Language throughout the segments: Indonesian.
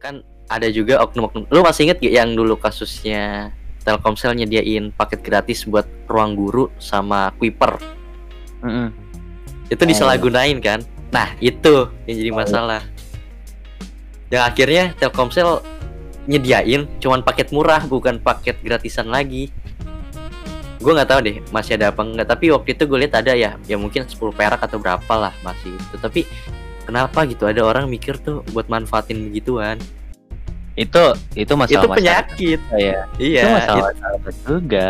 kan ada juga oknum-oknum. Lu masih inget gak yang dulu kasusnya Telkomsel nyediain paket gratis buat ruang guru sama Kuiper? Mm-mm. itu disalahgunain kan? Nah itu yang jadi masalah. Yang akhirnya Telkomsel nyediain cuman paket murah bukan paket gratisan lagi. Gue nggak tahu deh masih ada apa enggak tapi waktu itu gue lihat ada ya ya mungkin 10 perak atau berapa lah masih itu. Tapi kenapa gitu? Ada orang mikir tuh buat manfaatin begituan. Itu itu masalah itu penyakit. ya. Iya itu masalah it- masalah juga.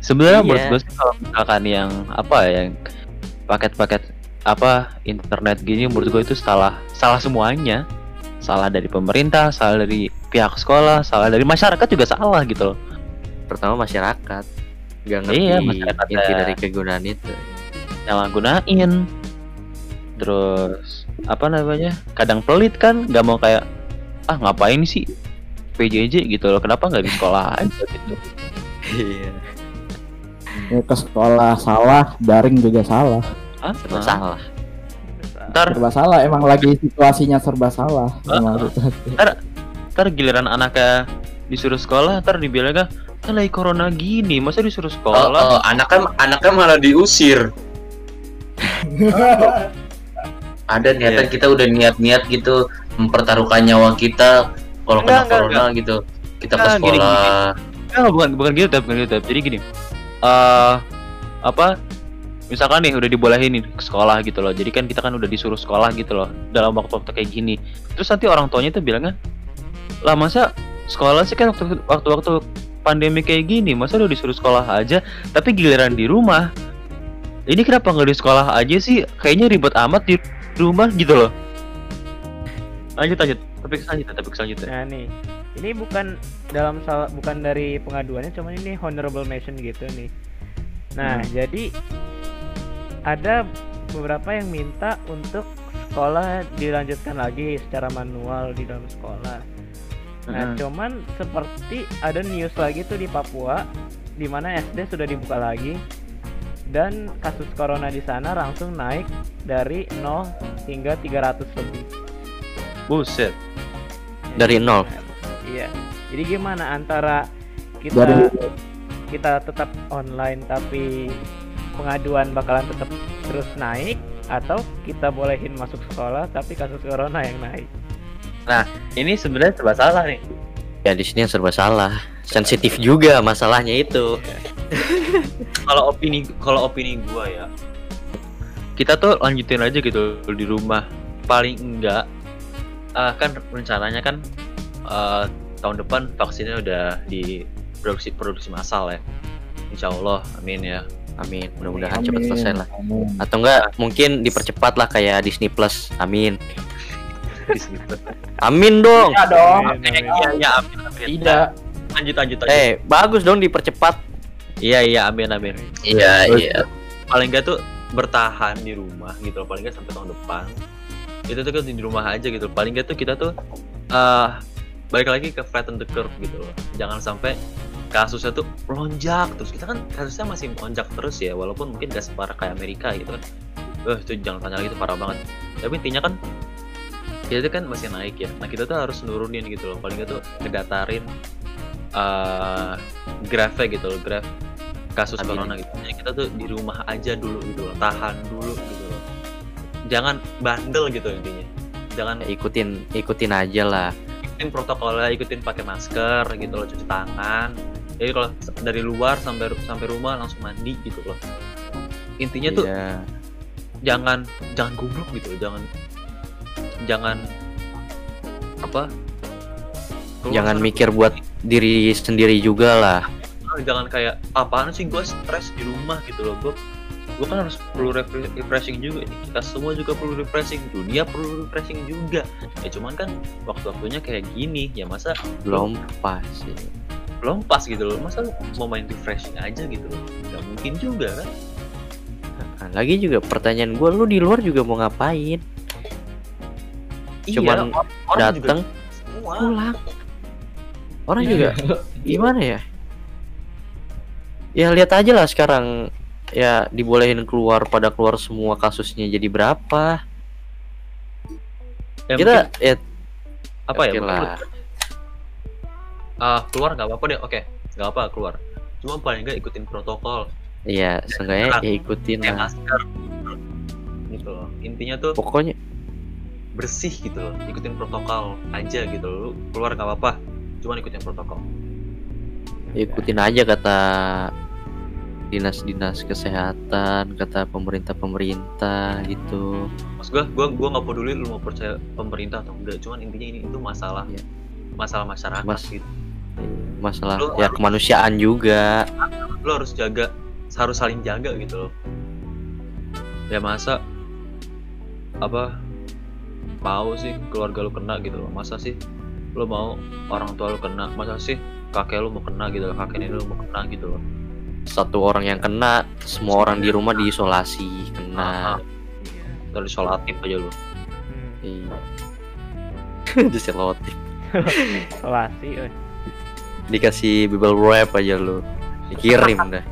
Sebenarnya Iya. menurut gue sih kalau misalkan yang apa ya yang paket-paket apa internet gini menurut gue itu salah salah semuanya. Salah dari pemerintah salah dari pihak sekolah salah dari masyarakat juga salah gitu loh. Pertama masyarakat. Nggak ngerti Iya, masyarakat inti ya. dari kegunaan itu. Nyala gunain. Terus apa namanya kadang pelit kan nggak mau kayak ah ngapain sih PJJ gitu loh kenapa nggak di sekolah aja gitu iya Ya, ke sekolah salah, daring juga salah. ah serba salah ntar Serba salah, emang lagi situasinya serba salah. Emang Ah. situasi. ntar giliran anaknya disuruh sekolah ntar dibilang kan lagi corona gini masa disuruh Oh, sekolah oh, anaknya anaknya malah diusir. Ada niatan Iya. kita udah niat-niat gitu mempertaruhkan nyawa kita kalau kena Enggak, enggak, corona gitu. Kita ke Enggak, gini, sekolah. Enggak, bukan bukan gitu Tab, bukan gitu Tab. jadi gini eh apa misalkan nih udah dibolehin nih ke sekolah gitu loh jadi kan kita kan udah disuruh sekolah gitu loh dalam waktu-waktu kayak gini terus nanti orang tuanya tuh bilangnya lah masa sekolah sih kan waktu waktu-waktu pandemi kayak gini masa udah disuruh sekolah aja tapi giliran di rumah ini kenapa nggak di sekolah aja sih kayaknya ribet amat di rumah gitu loh lanjut lanjut topik selanjutnya topik selanjutnya Nah nih, ini bukan dalam salah bukan dari pengaduannya, cuman ini honorable mention gitu nih. Nah Hmm. jadi ada beberapa yang minta untuk sekolah dilanjutkan lagi secara manual di dalam sekolah. Nah Mm-mm. cuman seperti ada news lagi tuh di Papua, di mana SD sudah dibuka lagi dan kasus corona di sana langsung naik dari 0 hingga 300 lebih. buset Dari nol? Iya. Jadi gimana antara kita Dari kita tetap online tapi pengaduan bakalan tetap terus naik atau kita bolehin masuk sekolah tapi kasus corona yang naik. ini sebenarnya serba salah nih ya di sini yang serba salah sensitif juga masalahnya itu kalau opini kalau opini gua ya kita tuh lanjutin aja gitu di rumah. Paling enggak eh, kan rencananya kan eh, tahun depan vaksinnya udah di produksi produksi massal ya. Insya Allah amin ya. Amin. Mudah-mudahan cepat Amin, selesai lah. Amin. atau enggak mungkin dipercepat lah kayak Disney Plus. Amin. Amin dong. Iya dong. iya iya amin amin. Tidak. lanjut lanjut lanjut. Eh bagus dong dipercepat iya iya amin amin. Iya, Terus- iya. paling enggak tuh bertahan di rumah gitu loh paling enggak sampai tahun depan. Itu tuh kan di rumah aja gitu paling enggak tuh kita tuh eh balik lagi ke flatten the curve gitu loh. Jangan sampai kasusnya tuh melonjak terus. Kita kan kasusnya masih melonjak terus ya walaupun mungkin gak separah kayak Amerika gitu kan. Eh itu jangan tanya lagi itu parah banget. Tapi intinya kan kita tuh kan masih naik ya. Nah kita tuh harus nurunin gitu loh. Paling enggak tuh ngedatarin eh grafnya gitu loh graf kasus Amin. corona gitu. Jadi kita tuh di rumah aja dulu gitu loh tahan dulu gitu loh. Jangan bandel gitu intinya. Jangan Ya, ikutin ikutin aja lah. Ikutin protokolnya ikutin pakai masker gitu loh cuci tangan. Jadi kalau dari luar sampai sampai rumah langsung mandi gitu loh. Intinya tuh Iya. jangan jangan goblok gitu loh, jangan jangan apa? Jangan mikir buat diri sendiri juga lah jangan kayak apaan sih gue stres di rumah? gitu loh. Gue gue kan harus perlu refre- refreshing juga nih. Kita semua juga perlu refreshing dunia perlu refreshing juga. Ya cuman kan waktu-waktunya kayak gini ya masa belum pas sih. Belum pas gitu loh. Masa lu mau main refreshing aja gitu loh? Nggak mungkin juga kan? Nah, lagi juga pertanyaan gue lu di luar juga mau ngapain? Cuman Iya, dateng semua. pulang. Orang juga gimana ya ya lihat aja lah sekarang. Ya dibolehin keluar pada keluar semua kasusnya jadi berapa. Ya, kita mungkin ya apa ya? lah. ah keluar nggak apa-apa deh. Oke nggak apa keluar. Cuma paling nggak ikutin protokol. Iya, seenggaknya ya ikutin lah. masker. Gitu loh. Intinya tuh Pokoknya bersih gitu loh. Ikutin protokol aja gitu loh. Lu keluar nggak apa-apa. Cuma ikutin protokol ikutin aja kata dinas-dinas kesehatan, kata pemerintah-pemerintah gitu. maksud gua gua gua nggak peduli lu mau percaya pemerintah atau enggak cuman intinya ini itu masalah Iya. masalah masyarakat Mas- gitu Masalah Lu ya harus- kemanusiaan juga. lo harus jaga harus saling jaga gitu loh ya masa apa mau sih keluarga lu kena gitu loh masa sih lo mau orang tua lu kena masa sih kakek lu mau kena gitu loh kakek nenek lu mau kena gitu loh Satu orang yang kena, semua orang di rumah diisolasi kena. Iya. dari sholatif aja lu Hmm. Iya. Diselotin. Isolasi, eh. Dikasih bubble wrap aja lu. Dikirim dah.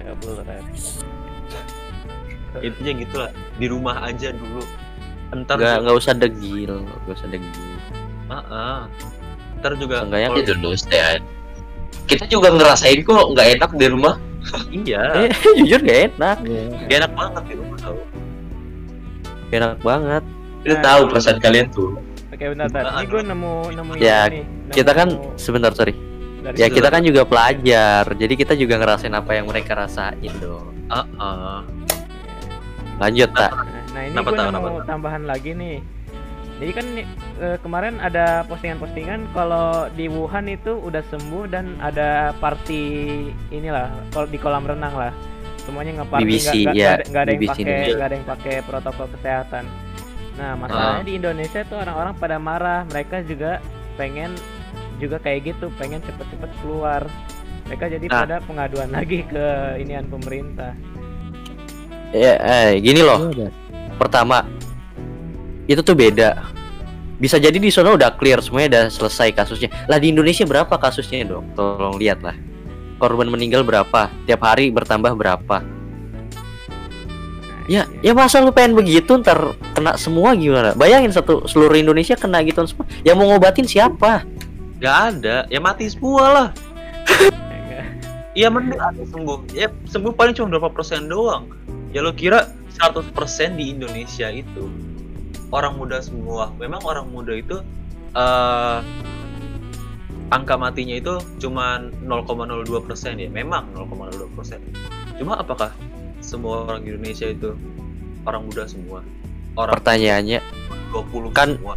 Ya, bener. intinya gitu lah di rumah aja dulu entar Nggak nggak usah degil, nggak usah degil. Ah, ah. Ntar juga itu dulu stay aja. Kita juga ngerasain kok nggak enak di rumah. iya Eh, jujur gak enak, Iya. gak enak banget di rumah tau Gak enak banget. Kita tahu perasaan kalian tuh. Oke, bentar, bentar. Ini gue nemu nemu Ya, ini nih. Nemu Kita kan sebentar sorry. dari Ya kita kan juga pelajar, jadi kita juga ngerasain apa yang mereka rasain dong. Lanjut tak? Nah, nah ini gue nemu tambahan lagi nih. Jadi kan eh, kemarin ada postingan-postingan kalau di Wuhan itu udah sembuh dan ada party inilah kalau di kolam renang lah. Semuanya ngeparty BBC, nggak- ya, nggak ada- ada yang pakai nggak ada yang pakai protokol kesehatan. Nah, masalahnya di Indonesia tuh orang-orang pada marah. Mereka juga pengen juga kayak gitu, pengen cepet-cepet keluar. Mereka jadi Nah. pada pengaduan lagi ke inian pemerintah. Ya, eh, gini loh. Iya. Pertama, itu tuh beda. Bisa jadi di sana udah clear semuanya udah selesai kasusnya. Lah di Indonesia berapa kasusnya dong? Tolong lihat lah. Korban meninggal berapa? Tiap hari bertambah berapa? Nah, Ya, iya. ya masa lu pengen begitu ntar kena semua gimana? Bayangin satu seluruh Indonesia kena gitu semua. Yang mau ngobatin siapa? Gak ada, ya mati semua lah. Iya mending ada sembuh. Ya sembuh paling cuma berapa persen doang. Ya lo kira 100% di Indonesia itu orang muda semua. Memang orang muda itu eh angka matinya itu cuma 0,02 persen ya. Memang 0,02 persen. Cuma apakah semua orang di Indonesia itu orang muda semua? Orang Pertanyaannya 20 kan- semua.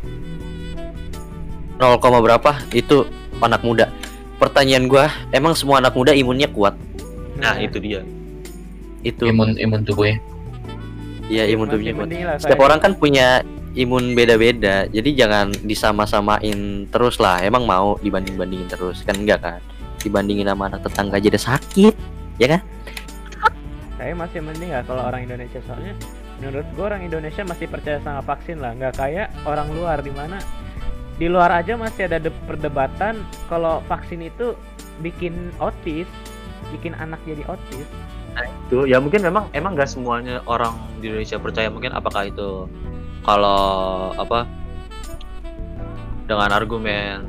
0, berapa itu anak muda. Pertanyaan gua, emang semua anak muda imunnya kuat? Nah, itu dia. Itu Imun imun tubuhnya. ya imun tubuhnya kuat. Setiap orang kan punya imun beda-beda. Jadi jangan disama-samain terus lah. Emang mau dibanding-bandingin terus kan enggak kan? Dibandingin sama anak tetangga aja udah sakit, ya kan? Saya masih mending ya kalau orang Indonesia soalnya menurut gue orang Indonesia masih percaya sama vaksin lah nggak kayak orang luar di mana di luar aja masih ada de- perdebatan kalau vaksin itu bikin otis bikin anak jadi otis itu ya mungkin memang emang gak semuanya orang di Indonesia percaya mungkin apakah itu kalau apa dengan argumen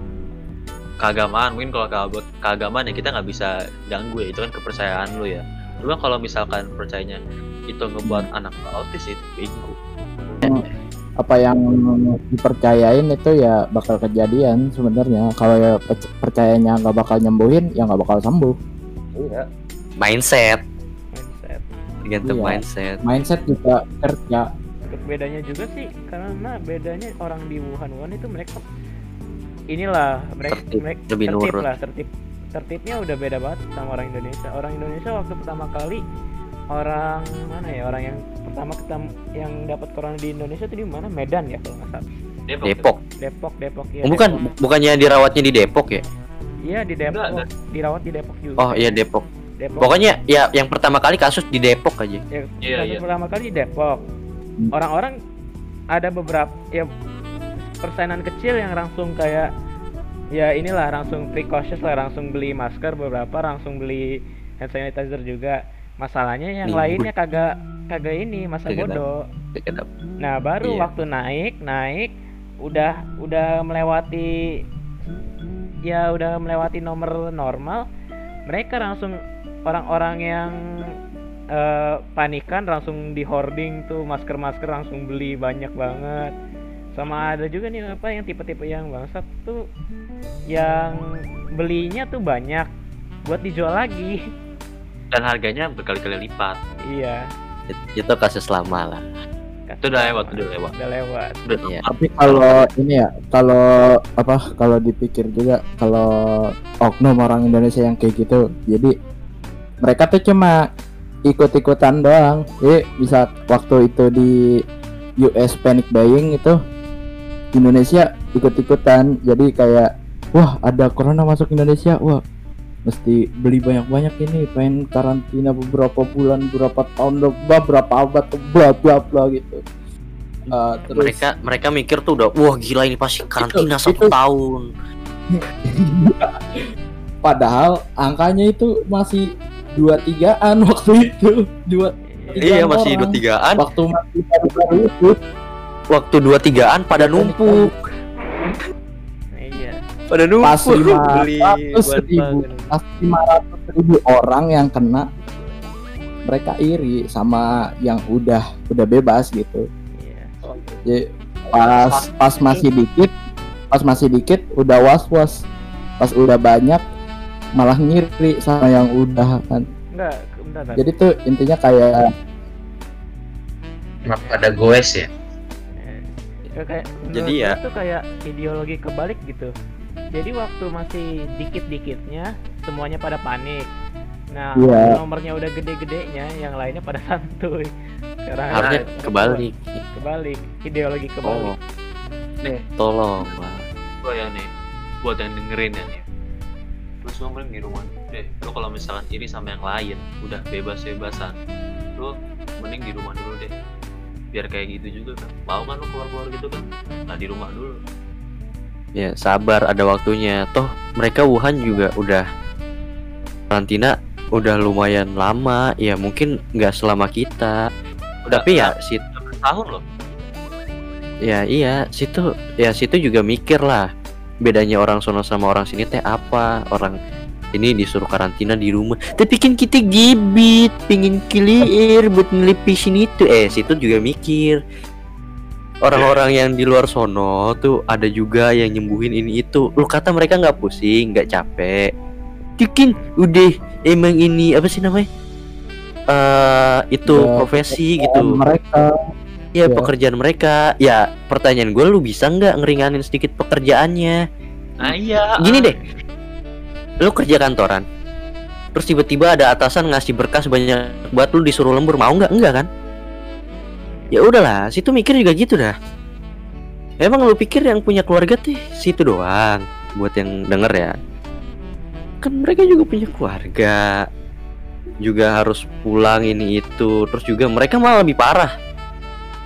keagamaan mungkin kalau keag- keagamaan ya kita nggak bisa ganggu ya itu kan kepercayaan lu ya. Cuma kalau misalkan percayanya itu ngebuat anak autis itu bego. Apa yang dipercayain itu ya bakal kejadian sebenarnya. Kalau ya perc- percayanya nggak bakal nyembuhin ya nggak bakal sembuh. Iya. Mindset, mindset. Tergantung Iya. mindset. mindset juga kerja bedanya juga sih karena bedanya orang di Wuhan Wuhan itu mereka inilah mereka, Tertib, mereka lebih tertib nurut. lah tertib tertibnya udah beda banget sama orang Indonesia orang Indonesia waktu pertama kali orang mana ya orang yang pertama ketam yang dapat corona di Indonesia itu di mana Medan ya kalau nggak salah Depok. Depok Depok ya Oh, bukan, bu- bukannya dirawatnya di Depok ya? iya di Depok Enggak, dirawat di Depok juga Oh iya Depok. Depok Pokoknya ya yang pertama kali kasus di Depok aja. ya, Iya, kasus iya. pertama kali di Depok orang-orang ada beberapa ya persenan kecil yang langsung kayak ya inilah langsung precautious lah langsung beli masker beberapa langsung beli hand sanitizer juga. Masalahnya yang Nih, lainnya kagak kagak ini masa bodoh. nah baru Iya. waktu naik naik udah udah melewati ya udah melewati nomor normal mereka langsung orang-orang yang eh, panikan langsung di hoarding tuh masker-masker langsung beli banyak banget. Sama ada juga nih apa yang tipe-tipe yang bangsat tuh yang belinya tuh banyak buat dijual lagi. Dan harganya berkali-kali lipat. Iya. It- itu kasus lama lah. Itu udah lewat udah lewat. Udah lewat. Udah. Iya. Tapi kalau ini ya, kalau apa kalau dipikir juga kalau oknum orang Indonesia yang kayak gitu, jadi mereka tuh cuma ikut-ikutan doang. Jadi bisa waktu itu di US panic buying itu Indonesia ikut-ikutan. Jadi kayak wah ada corona masuk Indonesia, wah mesti beli banyak-banyak ini pengen karantina beberapa bulan beberapa tahun bla berapa abad bla bla bla gitu Eh, terus mereka mereka mikir tuh udah wah gila ini pasti karantina Itu- satu itu- tahun Padahal angkanya itu masih dua tigaan waktu itu. Dua iya tigaan masih orang. dua tigaan waktu masih itu. Waktu dua tigaan pada numpuk. Iya. Pada numpuk. Pas lima beli ratus ribu pas lima ratus ribu orang yang kena mereka iri sama yang udah udah bebas gitu. Iya. Jadi pas pas masih dikit pas masih dikit udah was was pas udah banyak malah ngiri sama yang udah kan. Enggak bentar, bentar. jadi tuh intinya kayak Kenapa pada goes ya? Eh, ya kayak Jadi ya- tuh kayak ideologi kebalik gitu. Jadi waktu masih dikit-dikitnya semuanya pada panik. Nah Iya. nomornya udah gede-gedenya yang lainnya pada santuy. Sekarang harusnya ada- kebalik. Kebalik ideologi kebalik. Oh. Nih tolong Bang. gua ya nih buat yang dengerin ya nih semua mending di rumah. Deh lu kalau misalkan iri sama yang lain udah bebas bebasan lu mending di rumah dulu deh biar kayak gitu juga kan mau kan lu keluar keluar gitu kan nah di rumah dulu. Ya sabar ada waktunya. Toh mereka Wuhan juga udah karantina udah lumayan lama. Ya mungkin nggak selama kita. Udah tapi ya situ bertahun loh. Ya iya. Situ ya situ juga mikir lah bedanya orang sono sama orang sini teh apa? Orang ini disuruh karantina di rumah. Tapi kan kita gibit pingin clear buat ngelipisin itu. Eh situ juga mikir. Orang-orang yang di luar sono tuh ada juga yang nyembuhin ini itu. Lu kata mereka nggak pusing nggak capek. Bikin udah emang ini apa sih namanya? Eh itu Ya, profesi gitu. mereka Ya Ya. pekerjaan mereka. Ya pertanyaan gue lu bisa nggak ngeringanin sedikit pekerjaannya? Nah iya Gini deh. Lu kerja kantoran Terus tiba-tiba ada atasan ngasih berkas banyak buat lu disuruh lembur Mau nggak? Enggak kan? Ya udahlah situ mikir juga gitu dah. Emang lu pikir yang punya keluarga tuh situ doang Buat yang denger ya. Kan mereka juga punya keluarga Juga harus pulang ini itu Terus juga mereka malah lebih parah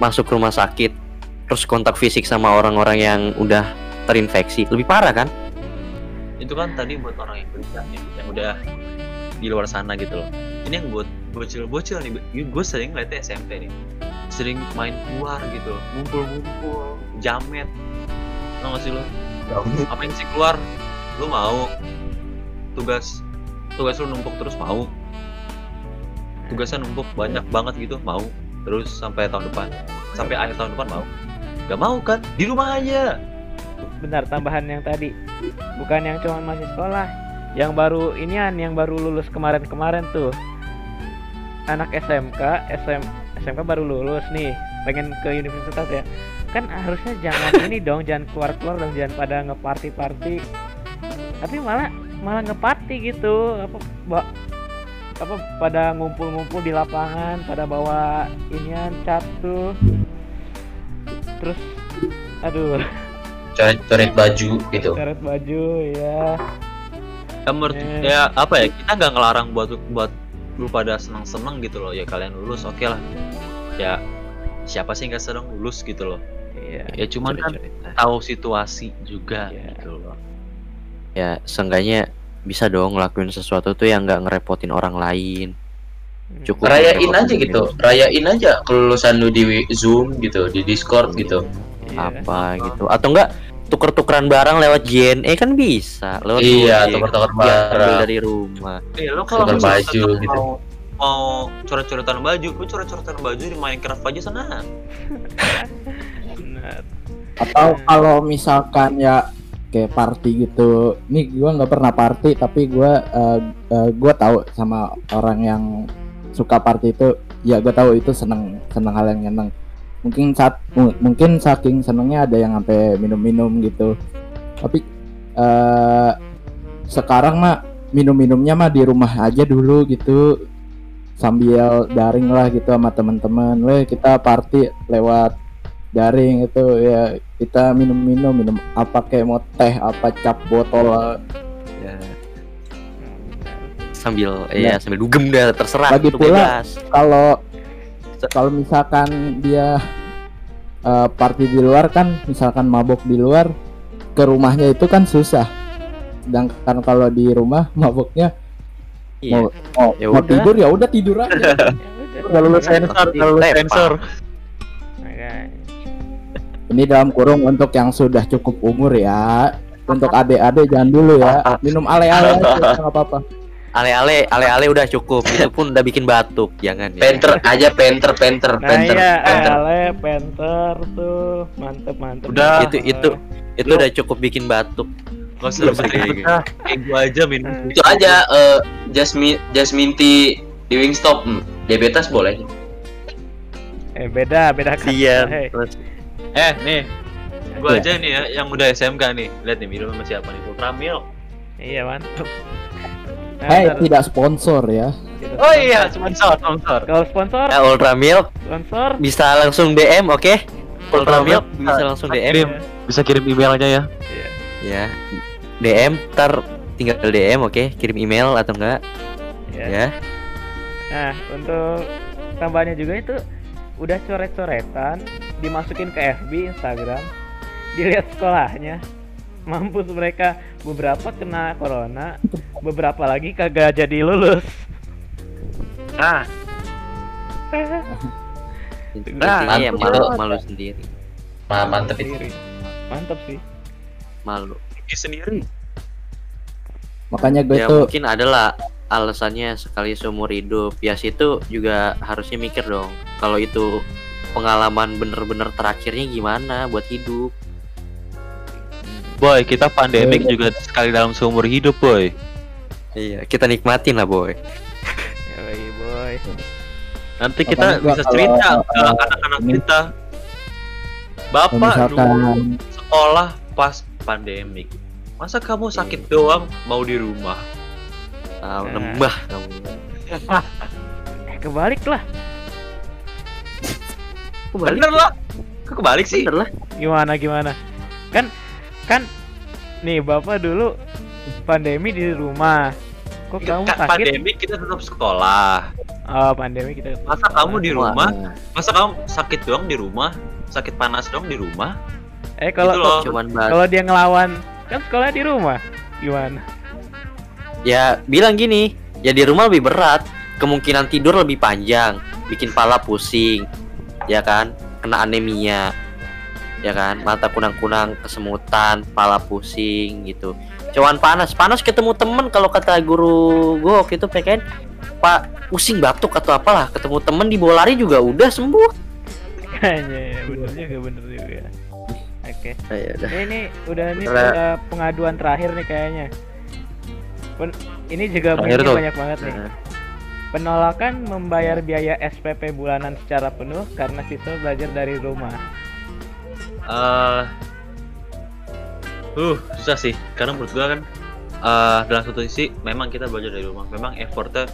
Masuk rumah sakit Terus kontak fisik sama orang-orang yang udah terinfeksi. Lebih parah kan? itu kan tadi buat orang yang nih, yang udah di luar sana gitu loh. Ini yang buat bocil-bocil nih gue sering ngeliatnya SMP nih. Sering main keluar gitu loh. Ngumpul-ngumpul jamet. Tau gak sih lo ngapain sih keluar? Lu mau. Tugas tugas lu numpuk terus mau. Tugasnya numpuk banyak banget gitu mau terus sampai tahun depan. Sampai akhir tahun depan mau? Gak mau kan? Di rumah aja. Bentar tambahan yang tadi. Bukan yang cuma masih sekolah. Yang baru inian yang baru lulus kemarin-kemarin tuh. Anak SMK SM SMK baru lulus nih. Pengen ke universitas ya. Kan harusnya jangan ini dong jangan keluar-keluar dong jangan pada ngeparty-party. Tapi malah malah ngeparty gitu. Apa apa pada ngumpul-ngumpul di lapangan pada bawa inian cat tuh terus aduh Coret-coret baju gitu. karet baju ya ya menurut Eh. ya apa ya kita nggak ngelarang buat buat lu pada senang-senang gitu loh ya kalian lulus oke lah ya siapa sih nggak senang lulus gitu loh iya ya cuman kan Cerita-cerita. tahu situasi juga Iya. gitu loh ya seenggaknya bisa dong ngelakuin sesuatu tuh yang nggak ngerepotin orang lain Hmm. cukup Rayain aja gitu. Rayain aja kelulusan lu di Zoom gitu, di Discord gitu. Iya. apa gitu atau enggak tuker-tukeran barang lewat JNE kan bisa lewat Iya, Gojek. tuker-tuker barang. dari rumah Eh, lo kalau misalnya baju tetap gitu. mau mau coret-coretan baju, lu coret-coretan baju di Minecraft aja sana. Atau kalau misalkan ya kayak party gitu. Nih gua nggak pernah party tapi gua eh, eh, gua tahu sama orang yang suka party itu. Ya gua tahu itu seneng seneng hal yang seneng mungkin saat mu- mungkin saking senengnya ada yang sampai minum-minum gitu. Tapi eh sekarang mah minum-minumnya mah di rumah aja dulu gitu. Sambil daring lah gitu sama teman-teman. Weh kita party lewat daring itu ya kita minum-minum minum apa kayak mau teh apa cap botol ya sambil Ya. ya sambil dugem dah terserah Lagi itu pula- kalau kalau misalkan dia eh, party di luar kan misalkan mabok di luar ke rumahnya itu kan susah sedangkan kalau di rumah maboknya iya mau, Ya mau udah. tidur ya udah tidur aja Ya. Kalau lu sensor, kalau sensor. Ini dalam kurung untuk yang sudah cukup umur ya untuk adik-adik jangan dulu ya minum ale-ale aja nggak apa-apa ale-ale ale-ale udah cukup itu pun udah bikin batuk jangan ya Penter aja penter penter Nah penter iya, penter. Ale, Penter tuh mantep mantep. Udah. itu itu itu udah cukup bikin batuk Gak usah ribet dah. Kayak gua aja minum. Itu aja eh, Jasmine Jasmine tea di Wingstop hmm, diabetes boleh. Eh beda beda kan. iya Hei. Eh, nih. Gua Iya. aja nih ya yang udah SMK nih. Lihat nih minum sama siapa nih? Ultramil. Iya Hei ntar- tidak sponsor ya tidak Oh sponsor. iya, sponsor, sponsor. Kalau sponsor, ya, Ultra Milk sponsor. bisa langsung DM oke Ultra Ultra Milk bisa langsung kirim. DM Bisa kirim email aja ya. Iya. ya DM ntar tinggal DM oke kirim email atau enggak Iya. ya Nah, untuk tambahannya juga itu udah coret-coretan, dimasukin ke FB, Instagram, dilihat sekolahnya. Mampus mereka beberapa kena corona, beberapa lagi kagak jadi lulus. Nah, intinya ya mantap. malu malu sendiri Ma mantep itu. Sendiri. Mantap sih. malu ini sendiri. makanya gue ya tuh mungkin adalah alasannya sekali seumur hidup ya situ juga harusnya mikir dong kalau itu pengalaman bener-bener terakhirnya gimana buat hidup Boy, kita pandemik juga sekali dalam seumur hidup, boy. iya kita nikmatin lah boy Ya boy. Nanti kita gua bisa kalau, cerita ke anak-anak ini- kita. Bapak misalkan dulu sekolah pas pandemik. Masa kamu sakit doang mau di rumah? Nah. nembah kamu Eh kebalik lah. Bener lah. Kok kebalik sih? bener lah Gimana gimana? Kan kan nih Bapak dulu pandemi di rumah. Kok kamu Kan sakit? pandemik kita tetap sekolah. Oh, pandemi kita. Masa kamu di Wah, rumah? Masa kamu sakit doang di rumah? Sakit panas doang di rumah? Eh kalau Gitu cuman bahas kalau dia ngelawan kan sekolah di rumah. Gimana? ya bilang gini ya di rumah lebih berat kemungkinan tidur lebih panjang bikin pala pusing ya kan kena anemia ya kan mata kunang-kunang kesemutan pala pusing gitu cuman panas panas ketemu temen kalau kata guru gue waktu itu PKN pak pusing batuk atau apalah ketemu temen di bola lari juga udah sembuh Kayaknya ya, bener juga bener juga. Oke. ya udah Ini, ini udah ini Udah. udah pengaduan terakhir nih kayaknya. Pen- ini juga Terakhir bunyinya tuh. banyak banget nih. Penolakan membayar biaya SPP bulanan secara penuh karena siswa belajar dari rumah. eh uh susah sih. Karena menurut gua kan eh dalam satu sisi memang kita belajar dari rumah memang effortnya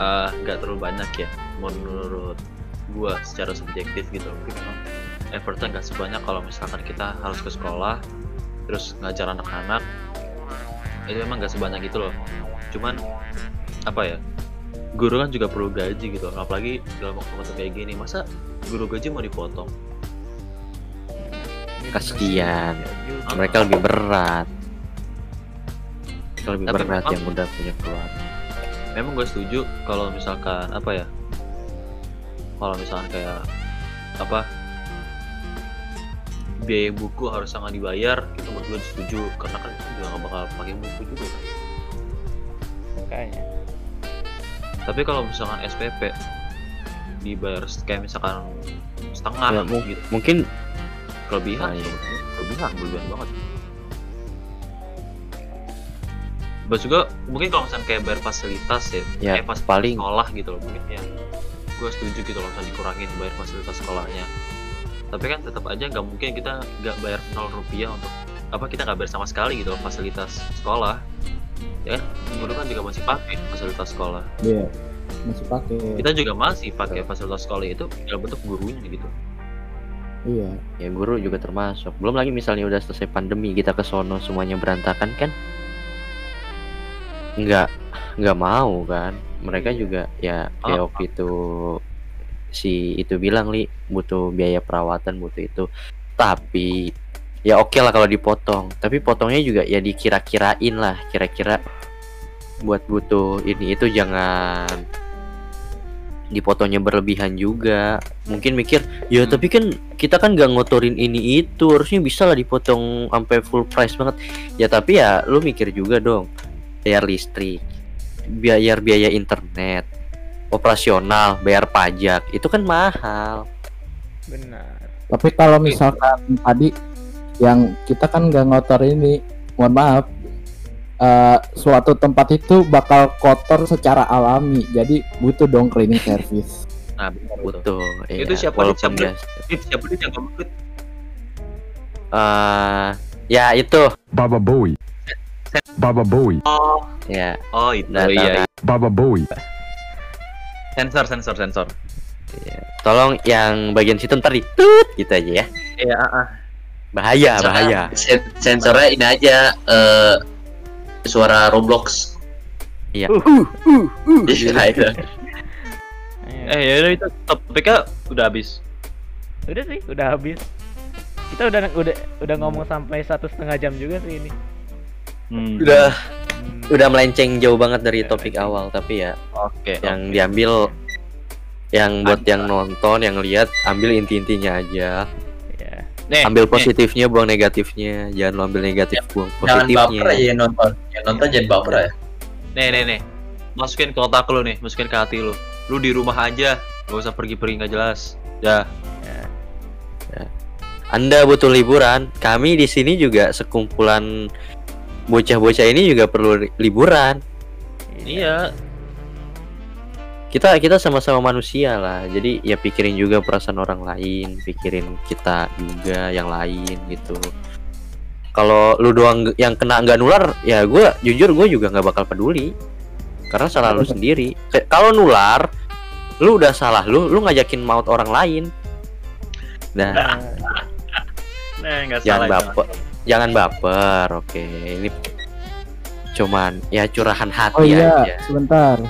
eh, nggak terlalu banyak ya menurut gua secara subjektif gitu. Mungkin memang effortnya nggak sebanyak kalau misalkan kita harus ke sekolah terus ngajar anak-anak. Itu memang nggak sebanyak itu loh. Cuman apa ya guru kan juga perlu gaji gitu apalagi dalam waktu-waktu kayak gini masa guru gaji mau dipotong sih. Ya juga. mereka lebih berat Mereka lebih Tapi berat memang- yang udah punya keluarga memang gue setuju kalau misalkan apa ya kalau misalkan kayak apa biaya buku harus sangat dibayar kita berdua setuju karena kan kita juga nggak bakal pakai buku juga kan Makanya. Tapi kalau misalkan SPP dibayar kayak misalkan setengah Ya, gitu. mungkin kelebihan sebenarnya. kelebihan kelebihan banget. Terus juga mungkin kalau misalnya kayak bayar fasilitas ya, Ya, kayak fasilitas paling- sekolah gitu loh mungkin ya. Gue setuju gitu loh misalnya dikurangin bayar fasilitas sekolahnya. Tapi kan tetap aja nggak mungkin kita nggak bayar nol rupiah untuk apa kita nggak bayar sama sekali gitu loh fasilitas sekolah ya kan dulu kan juga masih pakai fasilitas sekolah. Iya. Masih pakai. kita juga masih pakai fasilitas sekolah itu dalam bentuk gurunya gitu. Iya. ya guru juga termasuk. Belum lagi misalnya udah selesai pandemi kita ke sono semuanya berantakan kan? Nggak nggak mau kan? Mereka juga ya kayak waktu itu si itu bilang li butuh biaya perawatan butuh itu. Tapi ya oke lah kalau dipotong. Tapi potongnya juga ya dikira-kirain lah kira-kira buat butuh ini. Itu jangan dipotongnya berlebihan juga. Mungkin mikir ya tapi kan kita kan gak ngotorin ini itu harusnya bisa lah dipotong sampai full price banget. Ya tapi ya lu mikir juga dong bayar listrik bayar biaya internet operasional bayar pajak itu kan mahal. Benar. Tapi kalau misalkan tadi yang kita kan nggak ngotor ini, mohon maaf, eh, suatu tempat itu bakal kotor secara alami, jadi butuh dong cleaning service. nah butuh Itu iya, siapa, Dit? walaupun Siapa, siapa dit yang ngomong Dit? Eh, ya itu Baba Bowie. Baba Bowie. oh ya oh itu Nah, iya, iya. Baba Bowie. sensor sensor sensor tolong yang bagian situ ntar ditut gitu aja ya iya ah, ah. Bahaya Sensornya- bahaya sen- sensornya ini aja eh, suara Roblox. iya Iya, itu. Ayo. eh ya udah itu topiknya udah habis Udah sih, udah habis. Kita udah udah udah ngomong sampai satu setengah jam juga sih ini. Hmm. udah Hmm, udah melenceng jauh banget dari topik melenceng. awal tapi ya oke yang oke. diambil yang buat yang nonton yang lihat ambil inti-intinya aja. Nih ambil nih. positifnya buang negatifnya. Jangan lo ambil negatif buang Jangan baper positifnya. yang nonton. Yang nonton jangan baper ya. nih nih nih. Masukin ke otak lu nih masukin ke hati lu lu di rumah aja gak usah pergi-pergi nggak jelas. Ya. Anda butuh liburan kami di sini juga sekumpulan bocah-bocah ini juga perlu li- liburan. Iya kita kita sama-sama manusia lah. Jadi ya pikirin juga perasaan orang lain pikirin kita juga yang lain gitu. Kalau lu doang yang kena nggak nular ya gue jujur gue juga nggak bakal peduli. Karena salah lu sendiri. Kalau nular lu udah salah lu lu ngajakin maut orang lain. Nah. Nah nggak jangan salah baper jangan baper oke. Ini cuman ya curahan hati Oh iya, aja. sebentar.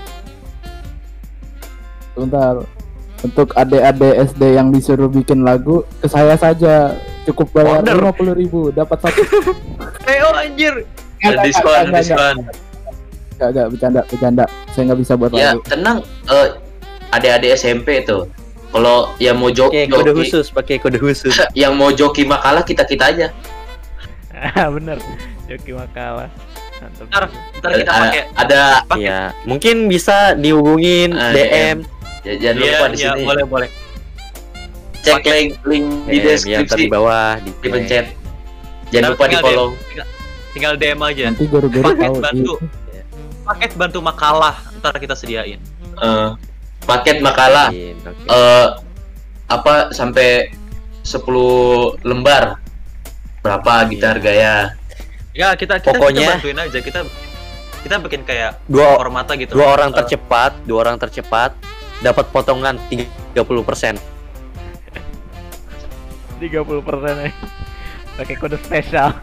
Sebentar. Untuk adik-adik SD yang disuruh bikin lagu, ke saya saja cukup bayar lima puluh ribu, dapat satu. eh oh anjir diskon, diskon. nggak, nggak, bercanda, bercanda. Saya nggak bisa buat Ya, lagu. tenang. Eh, adik-adik SMP tuh. Kalau yang mau jo pakai kode joki, khusus pakai kode khusus yang mau joki makalah kita kita aja. Ah, bener. Joki makalah. Ntar, ntar kita Eh, pakai ada pakai Ya, mungkin bisa dihubungin Ah, DM, ya, jangan iya lupa di iya sini. boleh boleh Cek pakai- link link di deskripsi tadi bawah di dipencet. Jangan Ntar lupa di tinggal follow. tinggal, tinggal DM aja Nanti guru-guru Paket tahu. bantu. Iya. paket bantu makalah ntar kita sediain Eh, paket makalah Iya, oke. eh apa sampai 10 lembar berapa gitu Iya. harganya ya kita kita, Pokoknya- kita bantuin aja kita kita bikin kayak Dua formata gitu dua orang Eh, tercepat, dua orang tercepat dapat potongan 30%. 30 persen ya. Pakai kode spesial.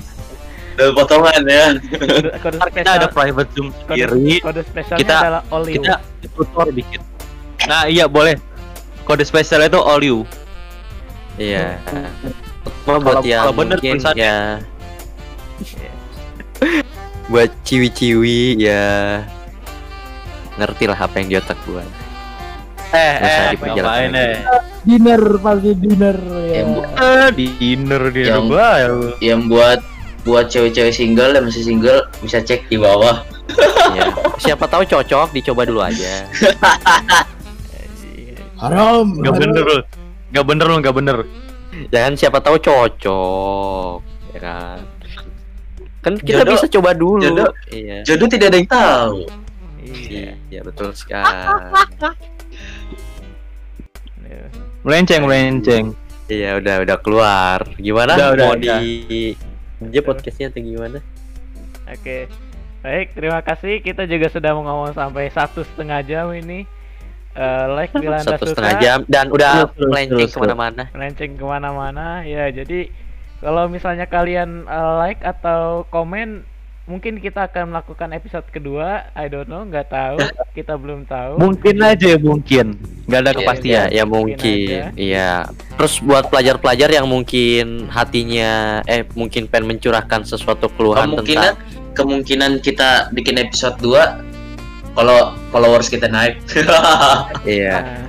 Ada potongan ya Kode, kode ntar kita spesial. ada private zoom kode, sendiri kode spesialnya Kita- adalah all you. kita tutor dikit nah iya boleh kode spesial itu all you Iya. Cuma buat Kalau- yang kalau bener mungkin tulisannya. ya buat ciwi-ciwi ya ngerti lah apa yang di otak gua. Eh, Nggak eh, ngapain lagi. eh? dinner pasti dinner ya. Yang, bu- Eh, dinner di Yang- rumah ya yang buat buat cewek-cewek single yang masih single bisa cek di bawah. Iya. Siapa tahu cocok, dicoba dulu aja. haram Gak haram. bener lu. Gak bener lu, gak bener. Jangan siapa tahu cocok, ya kan? Kan kita Jodoh- bisa coba dulu. jodoh- Iya. Jodoh tidak ada yang tahu. Iya. Iya, betul sekali. Melenceng, melenceng. Iya, udah udah keluar. Gimana? Udah, udah, Mau udah. di aja podcastnya atau gimana? Oke, baik terima kasih. Kita juga sudah mau ngomong sampai satu setengah jam ini. Eh, like bila anda Satu suka, setengah jam dan udah Terus, melenceng terus, ke mana-mana. melenceng ke mana-mana. Ya, jadi kalau misalnya kalian eh, like atau komen, mungkin kita akan melakukan episode kedua. I don't know, nggak tahu. Kita belum tahu. Mungkin aja, mungkin. Gak ada Iya, kepastian. Iya, ya Mungkin. Iya. Terus buat pelajar-pelajar yang mungkin hatinya eh mungkin pengen mencurahkan sesuatu keluhan Kemungkinan tentang kemungkinan kita bikin episode 2 kalau followers kita naik. iya.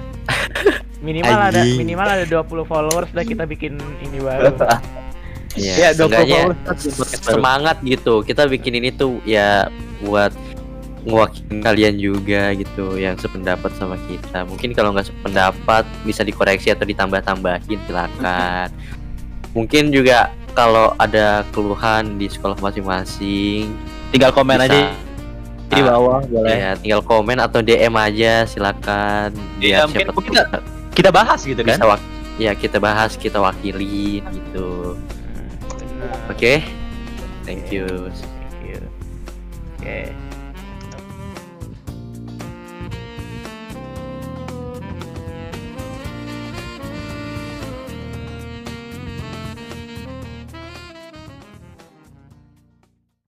Minimal ada Anjing. minimal ada 20 followers dan kita bikin ini baru. Iya, Ya, 20 seenggaknya followers podcast baru. semangat gitu. Kita bikin ini tuh ya buat ngewakilin kalian juga gitu yang sependapat sama kita. Mungkin kalau nggak sependapat bisa dikoreksi atau ditambah-tambahin silakan. Mungkin juga kalau ada keluhan di sekolah masing-masing Tinggal komen bisa- aja di bawah boleh. ya tinggal komen atau DM aja silakan. Iya, siapa kita Kita bahas gitu kan. bisa ya kita bahas, kita wakilin gitu. Benar. Oke. Thank you. Thank you. Oke.